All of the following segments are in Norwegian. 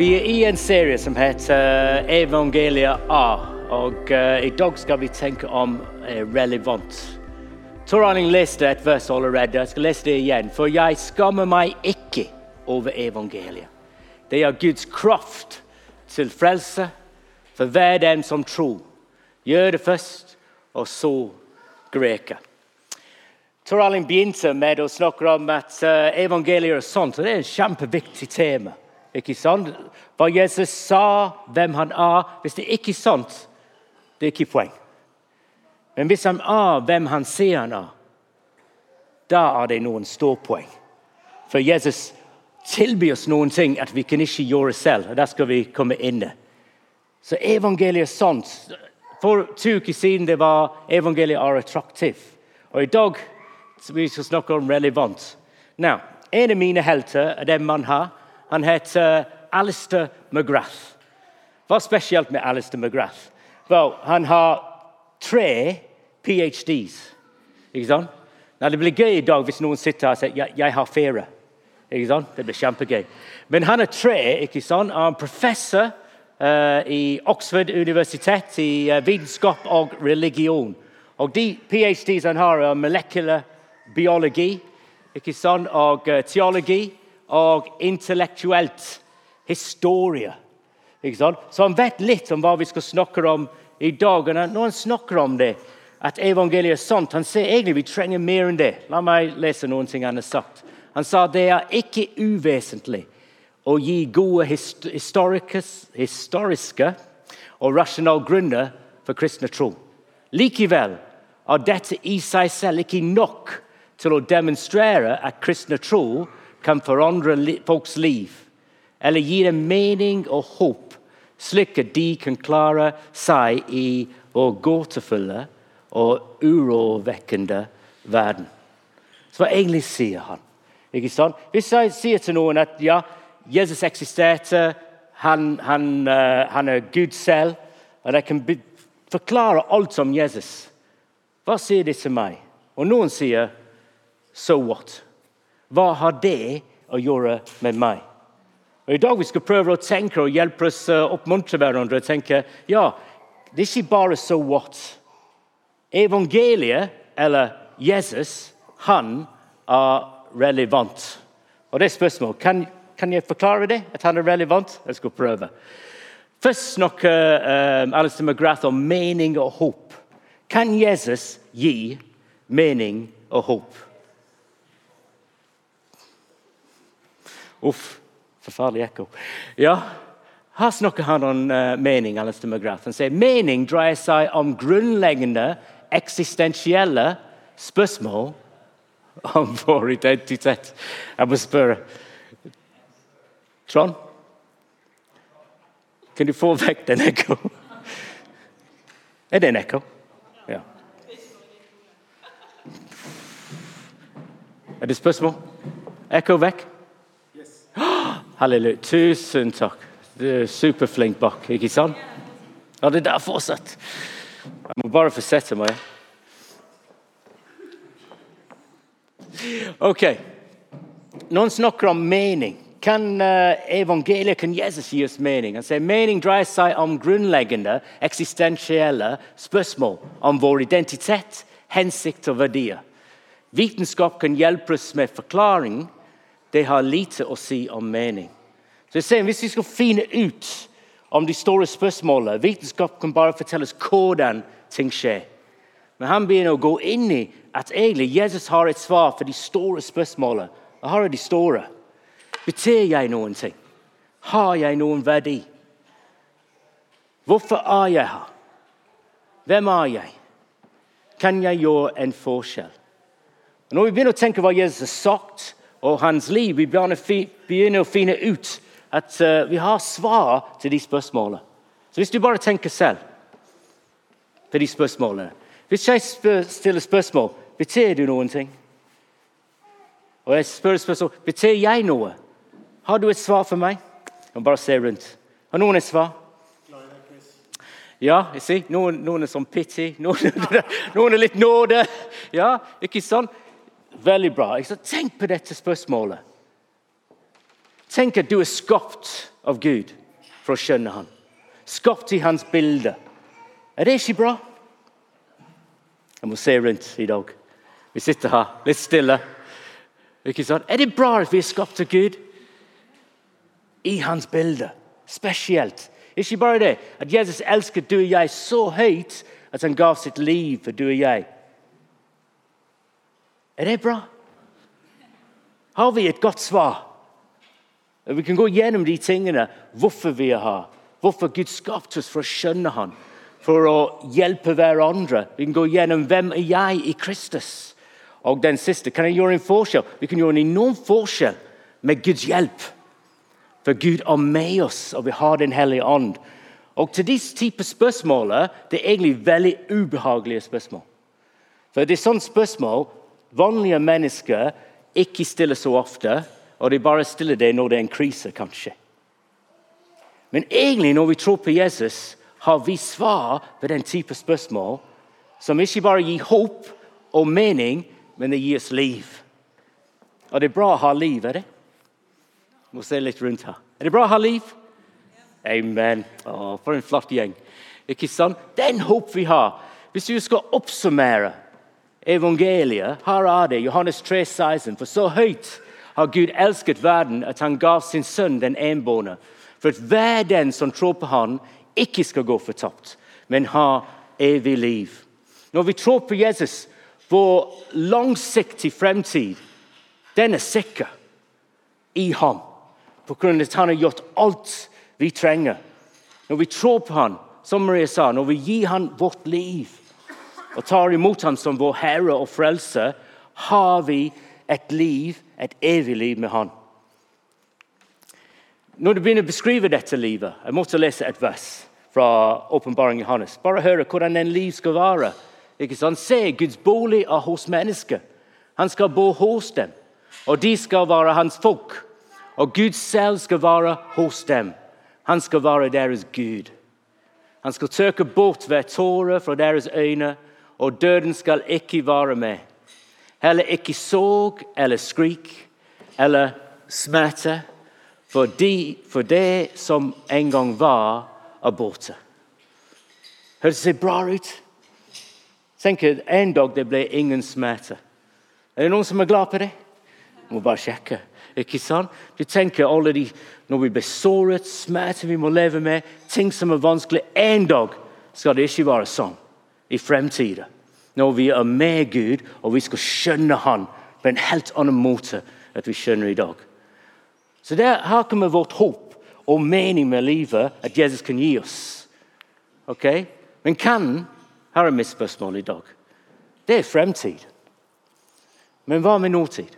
Vi er i en serie som heter Evangelia A. Og uh, i dag skal vi tenke om eh, relevant. Tor Arling leste et vers allerede. Jeg skal lese det igjen. For jeg skammer meg ikke over evangeliet. Det er Guds kraft til frelse for hver den som tror. Gjør det først, og så greker. Tor Arling begynte med å snakke om at eh, evangeliet er sånt, og Det er et kjempeviktig tema. Ikke sant? Hva Jesus sa, hvem han er. Hvis det ikke er sant, det er ikke poeng. Men hvis han er hvem han sier han er, da er det noen ståpoeng. For Jesus tilbyr oss noen ting at vi kan ikke gjøre selv. og Der skal vi komme inn. Så evangeliet er sant. For to uker siden det var evangeliet er attraktivt. Og i dag vi skal snakke om relevant. Now, en av mine helter er den man har. Han heter Alistair McGrath. Hva er spesielt med Alistair McGrath? Well, han har tre ph.d.s. Ikke sant? Now, det blir gøy i dag hvis noen sitter og sier jeg, jeg har fire. Ikke sant? Det blir kjempegøy. Men han er tre. ikke sant? Han er professor uh, i Oxford universitet i uh, vitenskap og religion. Og De ph.d.s han har, er molecular biologi ikke sant? og uh, teologi og intellektuelt historie. Så han vet litt om hva vi skal snakke om i dag. Og når han snakker om det, at evangeliet er sant, han sier egentlig vi trenger mer enn det. La meg lese noen ting han har sagt. Han sa det er ikke uvesentlig å gi gode historiske og rasjonale grunner for kristne tro. Likevel er dette i seg selv ikke nok til å demonstrere at kristne tro kan forandre folks liv eller gi dem mening og håp, slik at de kan klare seg i vår gåtefulle og urovekkende verden. Så hva egentlig sier han? Ikke sant? Hvis jeg sier til noen at ja, Jesus eksisterte, han, han, uh, han er Gud selv, og jeg kan forklare alt om Jesus, hva sier de til meg? Og noen sier 'so what'? Hva har det å gjøre med meg? Og I dag vi skal prøve å tenke og hjelpe oss å uh, oppmuntre hverandre og tenke ja, det er ikke bare so what. Evangeliet, eller Jesus, han er relevant. Og det er spørsmål. Kan, kan jeg forklare det, at han er relevant? Jeg skal prøve. Først snakker um, Alistair McGrath om mening og håp. Kan Jesus gi mening og håp? Uff, forferdelig ekko. Ja, her snakker han om uh, mening. Alistair McGrath. Han sier mening dreier seg om grunnleggende eksistensielle spørsmål om vår identitet. Jeg må spørre Trond? Kan du få vekk den ekko? Er det en ekko? Ja. Er det spørsmål? Ekko vekk? Halleluja. Tusen takk. Du er superflink bak, ikke sant? Ja, det der fortsatt. Jeg må bare få sette meg. Ok. Noen snakker om mening. Kan uh, evangeliet, kan Jesus gi oss mening? Han sier Mening dreier seg om grunnleggende eksistensielle spørsmål om vår identitet, hensikt og verdier. Vitenskap kan hjelpe oss med forklaring det har lite å si om mening. Så jeg ser, Hvis vi skal finne ut om de store spørsmålene Vitenskap kan bare fortelle oss hvordan ting skjer. Men han begynner å gå inn i at egentlig Jesus har et svar for de store spørsmålene. Hva har de store? Betyr jeg noen ting? Har jeg noen verdi? Hvorfor er jeg her? Hvem er jeg? Kan jeg gjøre en forskjell? Når vi begynner å tenke hva Jesus har sagt, og hans liv. Vi begynner å finne ut at uh, vi har svar til de spørsmålene. Så hvis du bare tenker selv på de spørsmålene Hvis jeg spør, stiller spørsmål, betyr du noen ting? Og jeg spør spørsmål, betyr jeg noe? Har du et svar for meg? Jeg må bare se rundt. Har noen et svar? Ja, jeg ser. Noen, noen er sånn pity, noen, noen er litt nåde. Ja, ikke sant? Veldig bra. Tenk på dette spørsmålet. Tenk at du er skapt av Gud for å skjønne han. Skapt i hans bilde. Er det ikke bra? Jeg må se rundt i dag. Vi sitter her litt stille. Ikke sant? Er det bra at vi er skapt av Gud? I hans bilde. Spesielt. Ikke bare det, at Jesus elsket du og jeg så høyt at han gav sitt liv for du og jeg. Er det bra? Har vi et godt svar? Vi kan gå gjennom de tingene, hvorfor vi er her, hvorfor Gud skapte oss for å skjønne Han, for å hjelpe hverandre. Vi kan gå gjennom hvem er jeg i Kristus. Og den siste kan jeg gjøre en forskjell. Vi kan gjøre en enorm forskjell med Guds hjelp. For Gud er med oss, og vi har Den hellige ånd. Og til disse typer spørsmål det er egentlig veldig ubehagelige spørsmål. For det er sånne spørsmål vanlige mennesker ikke stiller så ofte, og de bare stiller det når det er en krise, kanskje. Men egentlig, når vi tror på Jesus, har vi svar på den type spørsmål som ikke bare gir håp og mening, men det gir oss liv. Og det er bra å ha liv, er det? Jeg må se litt rundt her. Er det bra å ha liv? Amen. Å, for en flott gjeng. Ikke sant? Den håp vi har. Hvis vi skal oppsummere evangeliet, her er det Johannes 3, 16. For så høyt har Gud elsket verden at han gav sin sønn den enbårne, for at hver den som tror på han ikke skal gå fortapt, men ha evig liv. Når vi tror på Jesus, vår langsiktige fremtid, den er sikker i ham. På grunn av at han har gjort alt vi trenger. Når vi tror på ham, som Maria sa, når vi gir ham vårt liv og tar imot ham som vår Herre og Frelse, har vi et liv, et evig liv med ham. Når du begynner å beskrive dette livet Jeg måtte lese et vers fra åpenbaringen Johannes. Bare høre hvordan en liv skal være. Ikke sant? Se, Guds bolig er hos mennesker. Han skal bo hos dem, og de skal være hans folk. Og Gud selv skal være hos dem. Han skal være deres Gud. Han skal tørke bort hver tåre fra deres øyne, og døden skal ikke være med. Heller ikke sorg eller skrik eller smerte, for, de, for det som en gang var, er borte. Hørtes det bra ut? Tenk at en dag det ble ingen smerte. Er det noen som er glad på det? Må bare sjekke. Ikke sant? Du tenker alle de Når vi blir såret, smerte vi må leve med, ting som er vanskelig En dag skal det ikke være sånn i fremtiden. Når vi er med Gud, og vi skal skjønne Han på en helt annen måte enn vi skjønner i dag. Så der, Her kommer vårt håp og mening med livet at Jesus kan gi oss. Ok? Men kan her er mitt spørsmål i dag. Det er fremtid. Men hva med nåtid?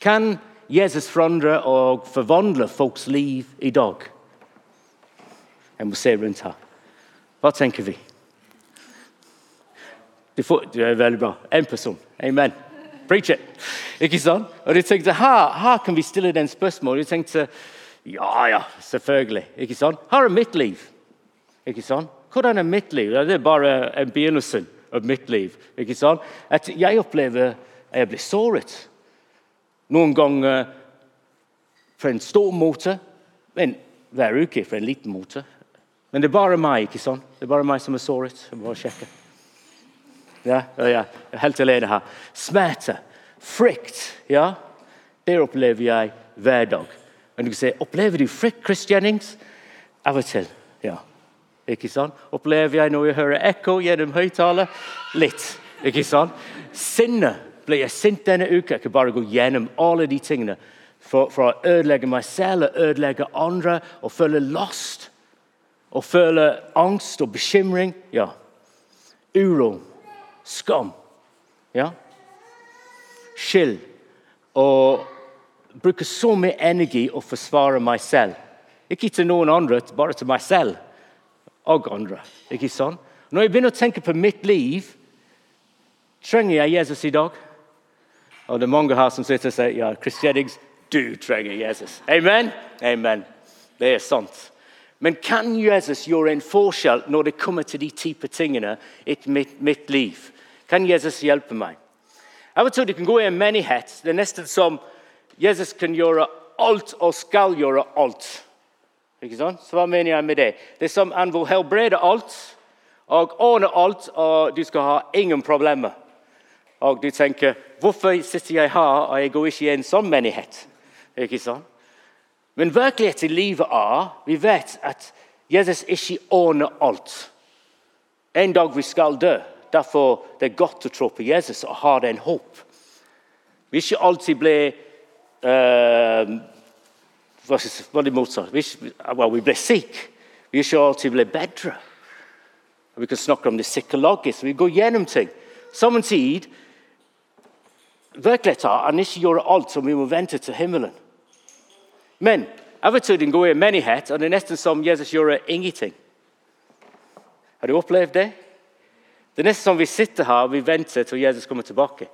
Kan Jesus forandre og forvandle folks liv i dag? Jeg må se rundt her. Hva tenker vi? Det, får, det er veldig bra. Én person. Amen. Preach it. Ikke sant? Og du tenkte, her, her kan vi stille den spørsmålet. du tenkte, ja, ja, selvfølgelig. Ikke sant? Her er mitt liv. Ikke sant? Hvordan er mitt liv? Det er bare en begynnelse av mitt liv. ikke sant? At jeg opplever at jeg blir såret. Noen ganger for en stor måte, men hver uke for en liten måte. Men det er bare meg ikke sant? Det er bare meg som er såret. Jeg bare sjekke. Ja, ja, helt alene her. Smerte, frykt, ja. det opplever jeg hver dag. Men du kan si, Opplever du frykt, Chris Av og til. ja. Ikke sant? Opplever jeg når jeg hører ekko gjennom høyttaler? Litt. ikke sant? Sinne. Ble jeg sint denne uka? Jeg kan bare gå gjennom alle de tingene. For, for å ødelegge meg selv og ødelegge andre og føle lost. Og føle angst og bekymring. Ja. Uro. Skam. Ja. Skyld. Og bruke så mye energi å forsvare meg selv. Ikke til noen andre, bare til meg selv og andre. Ikke sånn? Når jeg begynner å tenke på mitt liv, trenger jeg Jesus i dag? Og det er mange her som sitter og sier ja, Chris Jeddings, du trenger Jesus. Amen? Amen. Det er sant. Men kan Jesus gjøre en forskjell når det kommer til de type tingene i mitt, mitt liv? Kan Jesus hjelpe meg? Av og til du kan gå i en menighet. Det er nesten som Jesus kan gjøre alt og skal gjøre alt. Ikke sant? Så hva mener jeg med det? Det er som han vil helbrede alt og ordne alt, og du skal ha ingen problemer. Og du tenker hvorfor sitter jeg her, og jeg går ikke i en sånn menighet? Ikke sant? Men virkeligheten i livet er vi vet at Jesus ikke ordner alt. En dag vi skal dø. Derfor det er godt å tro på Jesus og ha den håp. Vi ikke alltid blir uh, hva er det motsatt? Vi, well, vi blir syke. Vi ikke alltid blir bedre. Vi kan snakke om det psykologisk. Vi går gjennom ting. Samtidig Virkeligheten er ikke gjør alt som vi må vente til himmelen. Men og til går i menighet, og det er nesten som Jesus gjør ingenting. Har du opplevd det? Det er nesten som vi sitter her og vi venter til Jesus kommer tilbake.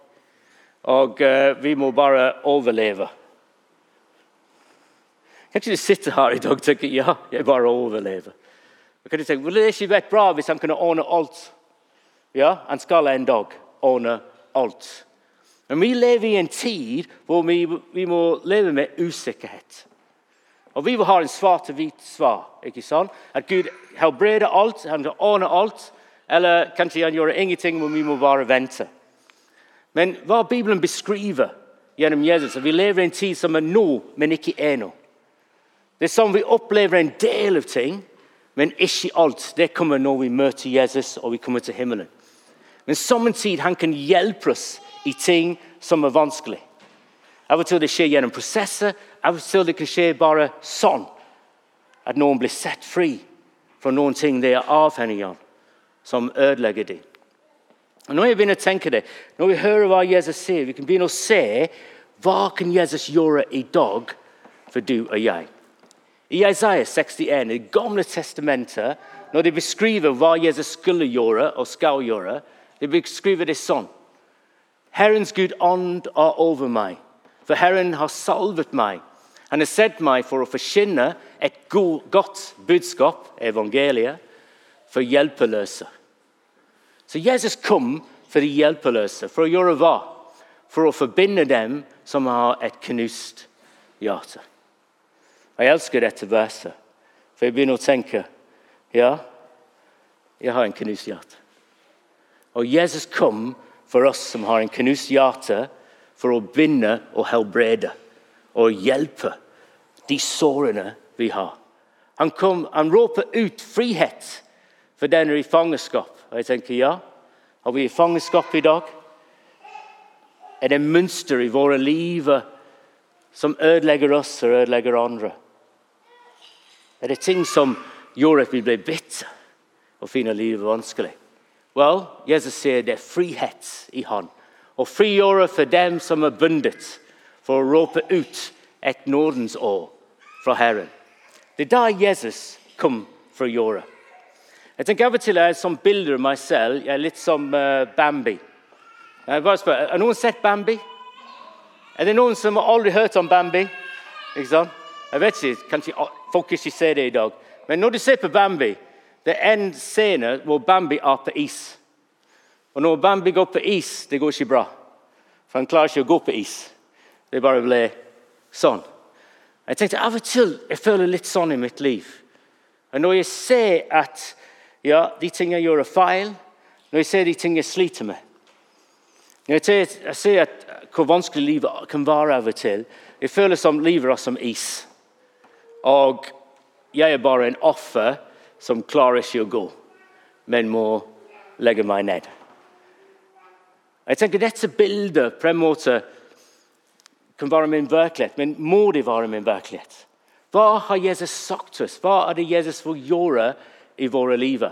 Og uh, vi må bare overleve. Kan ikke du sitte her i dag og tenke ja, jeg bare overlever? kan du tenke, Ville det ikke vært bra hvis han kunne ordne alt? Ja, han skal en dag ordne alt. Men vi lever i en tid hvor vi, vi må leve med usikkerhet. Og Vi vil ha en svart-hvit svar. ikke sant? At Gud helbreder alt, han ordner alt. Eller kanskje han gjør ingenting, men vi må bare vente. Men hva Bibelen beskriver gjennom Jesus, at vi lever i en tid som er nå, men ikke er nå. Det er sånn vi opplever en del av ting, men ikke alt. Det kommer når vi møter Jesus og vi kommer til himmelen. Men samme tid han kan hjelpe oss i ting som er vanskelig. Av og til det skjer gjennom prosesser, av og til det kan skje bare sånn. At noen blir satt fri fra noen ting de er avhengig av, som ødelegger dem. Og når jeg begynner å tenke det, når vi hører hva Jesus sier, vi kan begynne å se hva kan Jesus gjøre i dag for du og jeg. I Isaiah 61, i Det gamle testamentet, når de beskriver hva Jesus skulle gjøre og skal gjøre, de beskriver det sånn. Herrens Gud ånd er over meg, for Herren har salvet meg. Han har sett meg for å forkynne et godt budskap, evangeliet, for hjelpeløse. Så Jesus kom for de hjelpeløse. For å gjøre hva? For å forbinde dem som har et knust hjerte. Jeg elsker dette verset, for jeg begynner å tenke ja, jeg har en knust hjerte. Og Jesus kom for oss som har en knust hjerte, for å binde og helbrede og hjelpe de sårene vi har. Han, kom, han råper ut frihet for den er i fangenskap. Og jeg tenker ja, har vi i fangenskap i dag? Er det mønster i våre liv som ødelegger oss og ødelegger andre? Er det ting som gjør at vi blir bitt og finner livet vanskelig? Well, Jesus sier det er frihet i Han. Å frigjøre for dem som er bundet, for å råpe ut et Nordens år fra Herren. Det er da Jesus kom for gjøre. Jeg tenker Av og til er jeg som bilder meg selv. Jeg er som uh, Bambi. Jeg bare spør, Har noen sett Bambi? Er det noen som har aldri om Bambi? Ikke sant? Jeg vet ikke, Kanskje folk ikke ser det i dag. Men når du ser på Bambi, det er Bambi er på is. Og når Bambi går på is, det går ikke bra. For han klarer ikke å gå på is. Det bare ble sånn. Jeg tenkte Av og til jeg føler litt sånn i mitt liv. Og Når jeg ser at ja, de tingene jeg gjør, er feil, når jeg ser de tingene jeg sliter med Når jeg ser, jeg ser at, hvor vanskelig livet kan være av og til Jeg føler som livet er som is. Og jeg er bare en offer som klarer ikke å gå, men må legge meg ned. Jeg tenker Dette bildet på en måte kan være min virkelighet, men må det være min virkelighet? Hva har Jesus sagt til oss? Hva er det Jesus vil gjøre i våre liv?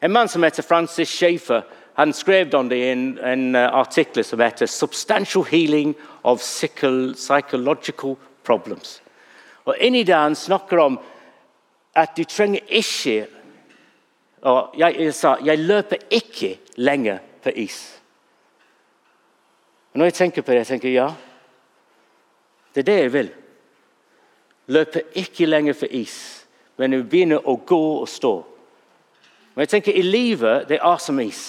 En mann som heter Francis Schaefer han skrev om det i en, en uh, artikkel som heter 'Substantial Healing of Psychological Problems'. Og Inni det han snakker om at du trenger ikke og jeg, jeg sa jeg løper ikke lenger på is. Og når jeg tenker på det, jeg tenker ja. Det er det jeg vil. Løpe ikke lenger for is, men begynne å gå og stå. Men jeg tenker I livet det er som is.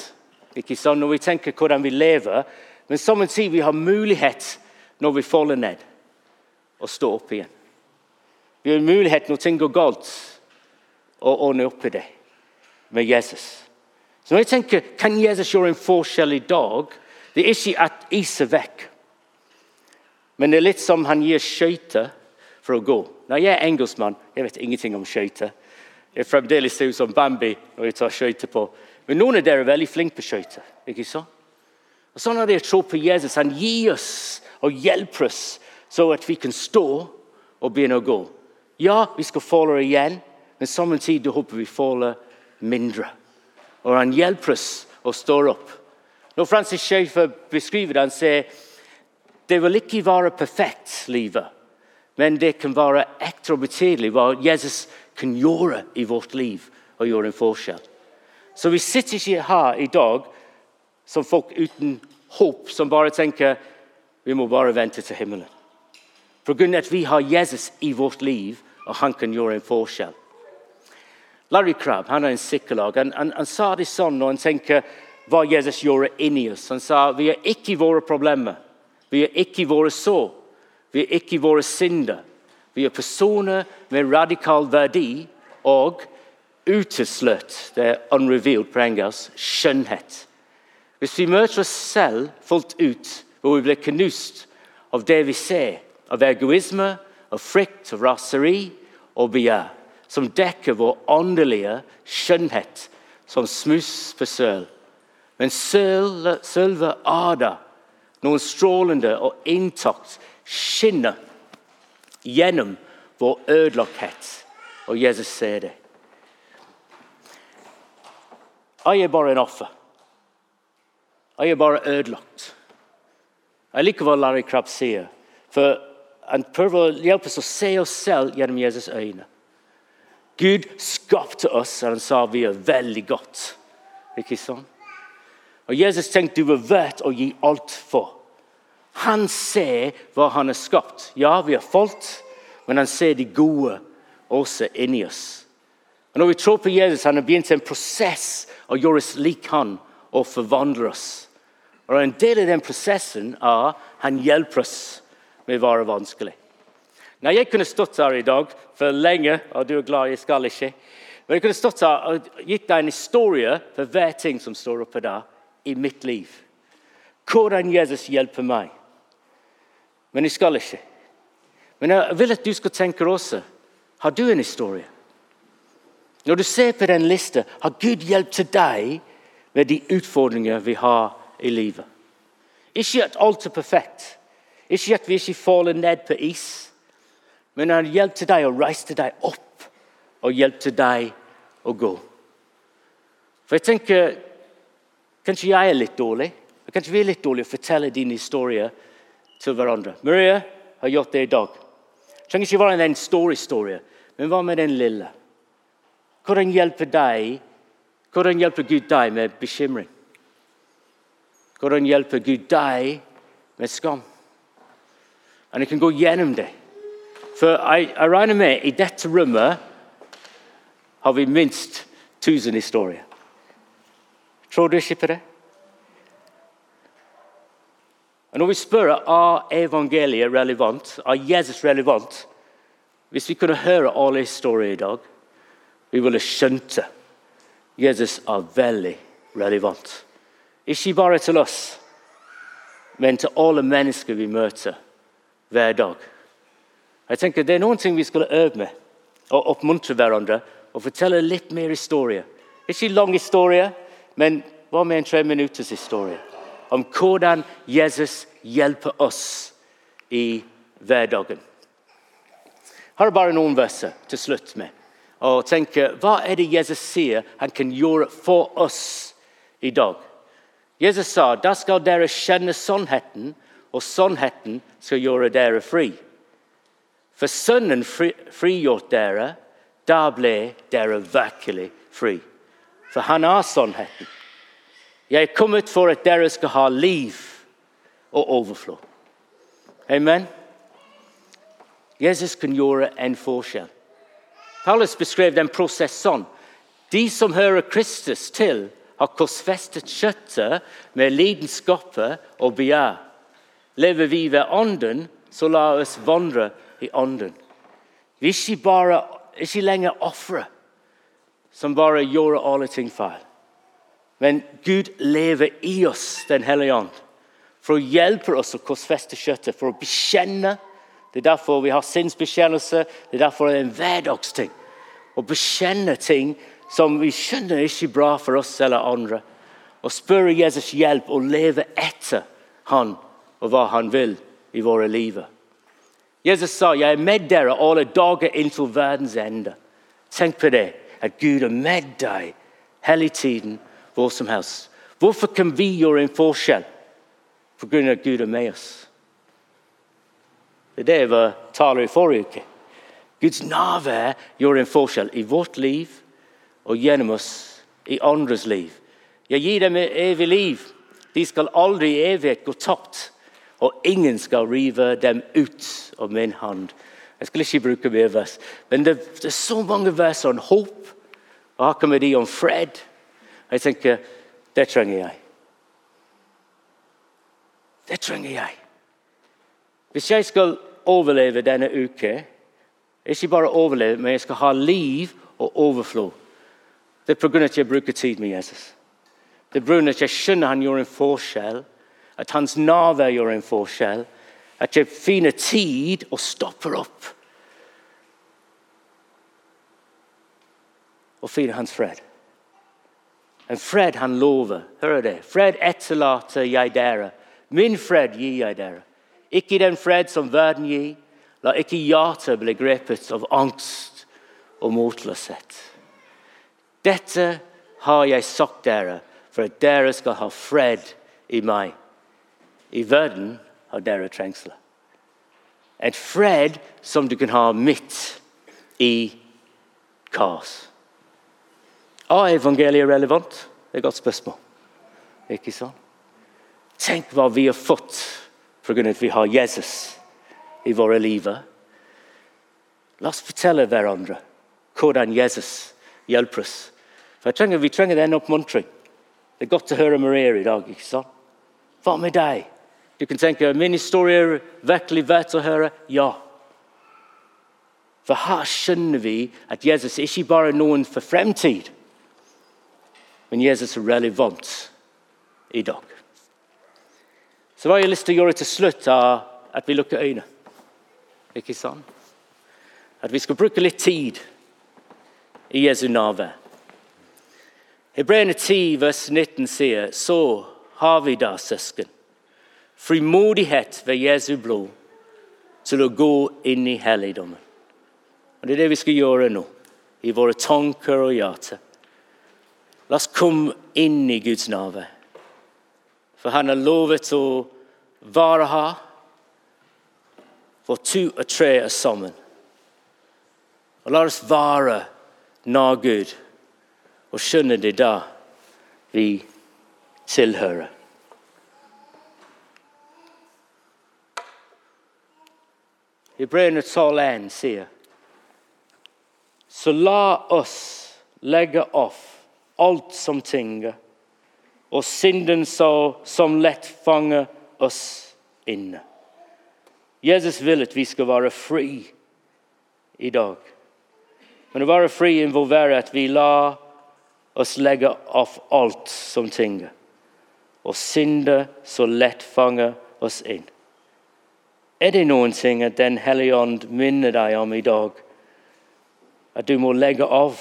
Ikke sånn Når vi tenker hvordan vi lever. Men som en sier, vi har mulighet når vi faller ned, å stå opp igjen. Vi har mulighet når ting går galt, å ordne opp i det med Jesus. Så når jeg tenker, Kan Jesus gjøre en forskjell i dag? Det er ikke at is er vekk. Men det er litt som han gir skøyter for å gå. Når jeg er engelskmann, jeg vet ingenting om skøyter. Jeg fremdeles ser ut som Bambi når jeg tar skøyter på. Men noen av dere er veldig flinke på skøyter. ikke sant? Og Sånn er det å tro på Jesus. Han gir oss og hjelper oss så at vi kan stå og begynne å gå. Ja, vi skal falle igjen, men samtidig håper vi faller mindre. Og han hjelper oss å stå opp. Når Francis Schaefer beskriver det, han sier det vil ikke være perfekt, livet, men det kan være og betydelig hva Jesus kan gjøre i vårt liv og gjøre en forskjell. Så vi sitter ikke her i dag som folk uten håp, som bare tenker vi må bare vente til himmelen. For grunn at vi har Jesus i vårt liv, og han kan gjøre en forskjell. Larry Crabb han er en psykolog. Han, han, han, sa det sånn når han tenker hva Jesus gjorde inni oss. Han sa vi er ikke våre problemer. Vi er ikke våre sår. Vi er ikke våre synder. Vi er personer med radikal verdi og uteslørt det er unrevealed på engelsk, skjønnhet. Hvis vi møter oss selv fullt ut, hvor vi blir knust av det vi ser, av egoisme, av frykt, av raseri og begjær, som dekker vår åndelige skjønnhet som smuss på søl. Men selve Ada, noen strålende og intakt, skinner gjennom vår ødelagthet. Og Jesus ser det. Jeg er bare en offer. Jeg er bare ødelagt. Jeg liker hva Larry Crabb sier. For han prøver å hjelpe oss å se oss selv gjennom Jesus' øyne. Gud skapte oss, og han sa vi er veldig godt. Ikke sånn? Og Jesus tenkte du var verdt å gi alt for. Han ser hva han har skapt. Ja, vi har falt, men han ser de gode også inni oss. Og Når vi tror på Jesus, han har begynt en prosess å gjøre oss lik han og forvandle oss. Og En del av den prosessen er han hjelper oss med å være vanskelig. Nei, Jeg kunne stått her i dag for lenge, og du er glad jeg skal ikke. Men jeg kunne stått her og gitt deg en historie for hver ting som står oppe der i mitt liv. Hvordan Jesus hjelper meg. Men jeg skal ikke. Men jeg vil at du skal tenke også. Har du en historie? Når du ser på den lista, har Gud hjulpet deg med de utfordringer vi har i livet. Ikke at alt er perfekt, ikke at vi ikke faller ned på is, men han hjulpet deg å reise deg opp og hjulpet deg å gå. For jeg tenker Kanskje jeg er litt dårlig? Kanskje vi er litt dårlige å fortelle din historie til hverandre. Maria har gjort det i dag. Det trenger ikke være en stor historie, men hva med den lille? Hvordan hjelper, deg, hvordan hjelper Gud deg med bekymring? Hvordan hjelper Gud deg med skam? Og jeg kan gå gjennom det. For jeg, jeg regner med i dette rommet har vi minst 1000 historier. Tror du ikke på det? Når vi spør er evangeliet relevant, er Jesus relevant Hvis vi kunne høre alle historier i dag, vi ville skjønt det. Jesus er veldig relevant. Ikke bare til oss, men til alle mennesker vi møter hver dag. Jeg tenker Det er noen ting vi skulle øve med, og oppmuntre hverandre og fortelle litt mer historie. Ikke lang historie, men hva med en tre minutters historie? Om hvordan Jesus hjelper oss i hverdagen. Her er bare noen verser til slutt med. Og tenke, Hva er det Jesus sier han kan gjøre for oss i dag? Jesus sa da skal dere kjenne sannheten, og sannheten skal gjøre dere fri. For Sønnen fri, frigjort dere, da ble dere virkelig fri. For han er sannheten. Jeg er kommet for at dere skal ha liv og overflå. Amen. Jesus kan gjøre en forskjell. Paulus beskrev den prosess sånn. De som hører Kristus til, har korsfestet kjøttet med lidenskaper og begjær. Lever vi ved Ånden, så la oss vandre i Ånden. Vi er ikke, bare, ikke lenger ofre som bare gjør alle ting feil. Men Gud lever i oss, Den hellige ånd, for å hjelpe oss å korsfeste kjøttet, for å bekjenne. Det er derfor vi har sinnsbekjennelse. Det er derfor det er en hverdagsting. Å bekjenne ting som vi skjønner ikke bra for oss eller andre. Og spørre Jesus hjelp og leve etter han og hva han vil i våre liv. Jesus sa, 'Jeg er med dere alle dager inntil verdens ende'. Tenk på det, at Gud er med deg hele tiden, hvor som helst. Hvorfor kan vi gjøre en forskjell? På grunn av at Gud er med oss. Det er det jeg taler i forrige uke. Guds nærvær gjør en forskjell i vårt liv og gjennom oss i andres liv. Jeg gir dem evig liv. De skal aldri i evighet gå tapt og ingen skal rive dem ut av min hånd. Jeg skal ikke bruke mer vers, men det, det er så mange vers om håp. Og her kommer de om fred. Jeg tenker det trenger jeg. Det trenger jeg. Hvis jeg skal overleve denne uka, ikke bare overleve, men jeg skal ha liv og overflod, det er pga. at jeg bruker tid med Jesus. Det er pga. at jeg skjønner han gjør en forskjell at hans nærvær gjør en forskjell. At jeg finner tid og stopper opp. Og finner hans fred. En fred han lover. Hør det. Fred etterlater jeg dere. Min fred gir jeg dere. Ikke den fred som verden gir. La ikke hjertet bli grepet av angst og motløshet. Dette har jeg sagt dere, for at dere skal ha fred i meg. I verden har dere trengsler. Et fred som du kan ha midt i kaos. Er evangeliet relevant? Det er et godt spørsmål. Ikke sant? Tenk hva vi har fått pga. vi har Jesus i våre liv. La oss fortelle hverandre hvordan Jesus hjelper oss. For trenger, Vi trenger den oppmuntring. Det er godt å høre Maria i dag. ikke sant? Hva med deg? Du kan tenke min historie er virkelig verdt å høre. Ja. For her skjønner vi at Jesus ikke bare er noen for fremtid, men Jesus er relevant i dag. Så hva har jeg lyst til å gjøre til slutt, er at vi lukker øynene. Ikke sant? At vi skal bruke litt tid i Jesu navn. Hebreerne 10, vers 19 sier så har vi da, søsken frimodighet ved Jesu blod til å gå inn i helligdommen. Og Det er det vi skal gjøre nå, i våre tanker og hjerter. La oss komme inn i Guds nave. For han har lovet å være her for to og tre er sammen. Og la oss være nær Gud og skjønne det da vi tilhører. Hebreerne 12,1 sier Så la oss legge off alt som tynger, og synden som lett fanger oss inne. Jesus vil at vi skal være fri i dag. Men å være fri involverer at vi lar oss legge av alt som tynger, og synder så lett fanger oss inn. Er det noen ting at Den hellige ånd minner deg om i dag? At du må legge av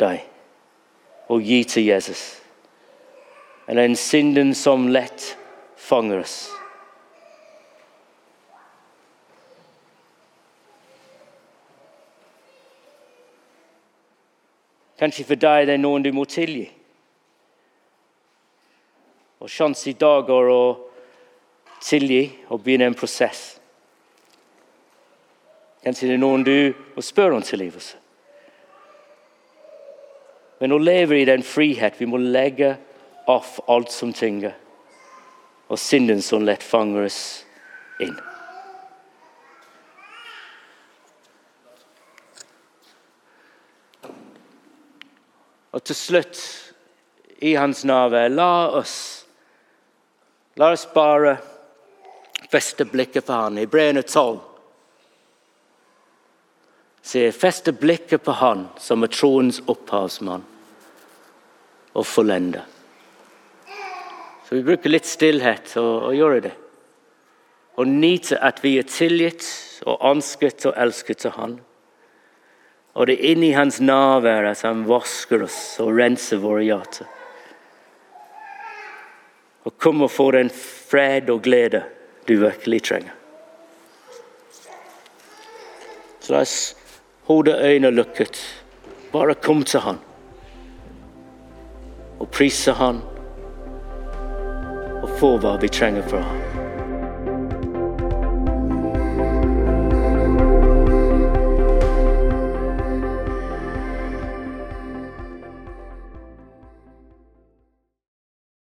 deg og gi til Jesus? Eller en synden som lett fanger oss? Kanskje for deg det er noen du må tilgi. Og sjanse i dag er å tilgi og begynne en prosess. Kanskje det er noen du må spørre om tilgivelse. Men å leve i den frihet vi må legge off alt som tynger, og synden som lett fanger oss inn. Og til slutt, i hans navn, la oss La oss bare feste blikket på han. Hebreerne 12. tolv. Se, feste blikket på Han som er troens opphavsmann og fullender. Så vi bruker litt stillhet og, og gjøre det. Og nyte at vi er tilgitt og ønsket og elsket av Han. Og det er inni Hans nærvær at Han vasker oss og renser våre hjerter. Og kom og få den fred og glede du virkelig trenger. Så la oss holde øynene lukket. Bare kom til Han. Og prise Han. Og få hva vi trenger fra Han.